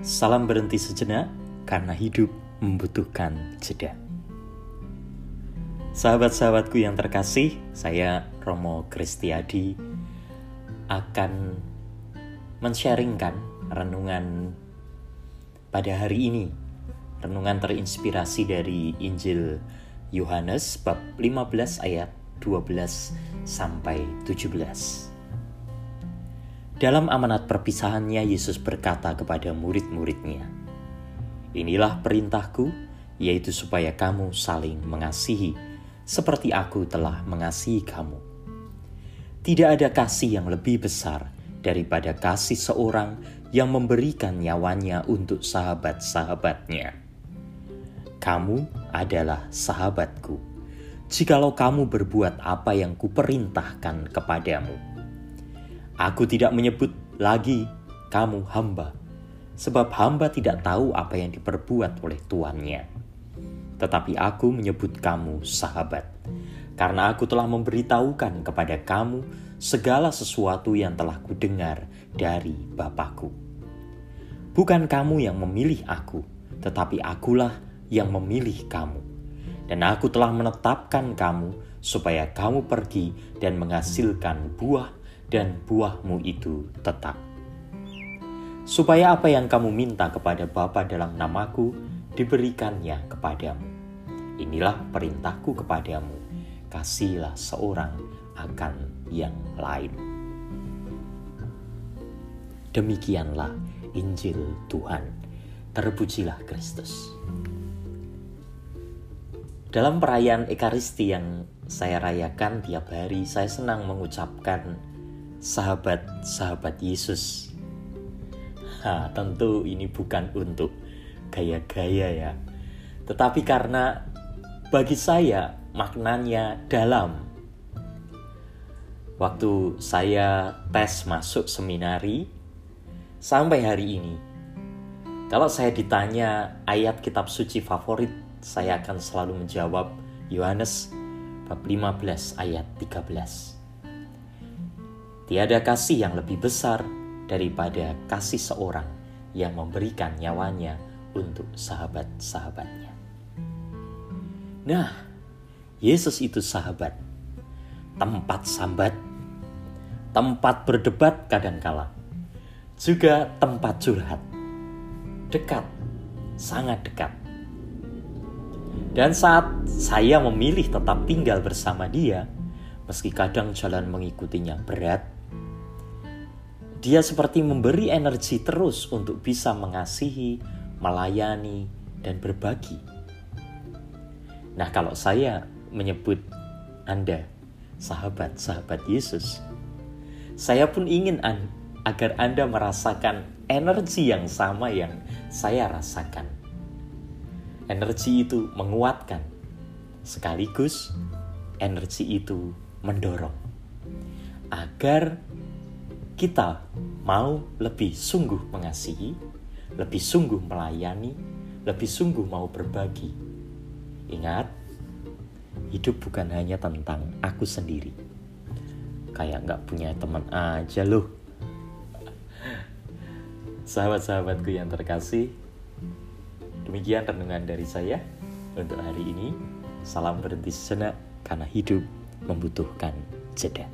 Salam berhenti sejenak karena hidup membutuhkan jeda. Sahabat-sahabatku yang terkasih, saya Romo Kristiadi akan mensharingkan renungan pada hari ini. Renungan terinspirasi dari Injil Yohanes bab 15 ayat 12 sampai 17. Dalam amanat perpisahannya, Yesus berkata kepada murid-muridnya, Inilah perintahku, yaitu supaya kamu saling mengasihi, seperti aku telah mengasihi kamu. Tidak ada kasih yang lebih besar daripada kasih seorang yang memberikan nyawanya untuk sahabat-sahabatnya. Kamu adalah sahabatku, jikalau kamu berbuat apa yang kuperintahkan kepadamu Aku tidak menyebut lagi kamu hamba, sebab hamba tidak tahu apa yang diperbuat oleh tuannya. Tetapi aku menyebut kamu sahabat, karena aku telah memberitahukan kepada kamu segala sesuatu yang telah kudengar dari Bapakku. Bukan kamu yang memilih aku, tetapi akulah yang memilih kamu. Dan aku telah menetapkan kamu supaya kamu pergi dan menghasilkan buah dan buahmu itu tetap. Supaya apa yang kamu minta kepada Bapa dalam namaku diberikannya kepadamu. Inilah perintahku kepadamu, kasihlah seorang akan yang lain. Demikianlah Injil Tuhan. Terpujilah Kristus. Dalam perayaan Ekaristi yang saya rayakan tiap hari, saya senang mengucapkan sahabat-sahabat Yesus. Ha, tentu ini bukan untuk gaya-gaya ya. Tetapi karena bagi saya maknanya dalam. Waktu saya tes masuk seminari sampai hari ini, kalau saya ditanya ayat kitab suci favorit, saya akan selalu menjawab Yohanes bab 15 ayat 13. Tiada kasih yang lebih besar daripada kasih seorang yang memberikan nyawanya untuk sahabat-sahabatnya. Nah, Yesus itu sahabat, tempat sambat, tempat berdebat kadangkala, juga tempat curhat, dekat, sangat dekat. Dan saat saya memilih tetap tinggal bersama dia, meski kadang jalan mengikutinya berat, dia seperti memberi energi terus untuk bisa mengasihi, melayani, dan berbagi. Nah, kalau saya menyebut Anda sahabat-sahabat Yesus, saya pun ingin an agar Anda merasakan energi yang sama yang saya rasakan. Energi itu menguatkan, sekaligus energi itu mendorong agar kita mau lebih sungguh mengasihi, lebih sungguh melayani, lebih sungguh mau berbagi. Ingat, hidup bukan hanya tentang aku sendiri. Kayak nggak punya teman aja loh. Sahabat-sahabatku yang terkasih, demikian renungan dari saya untuk hari ini. Salam berhenti sejenak karena hidup membutuhkan jeda.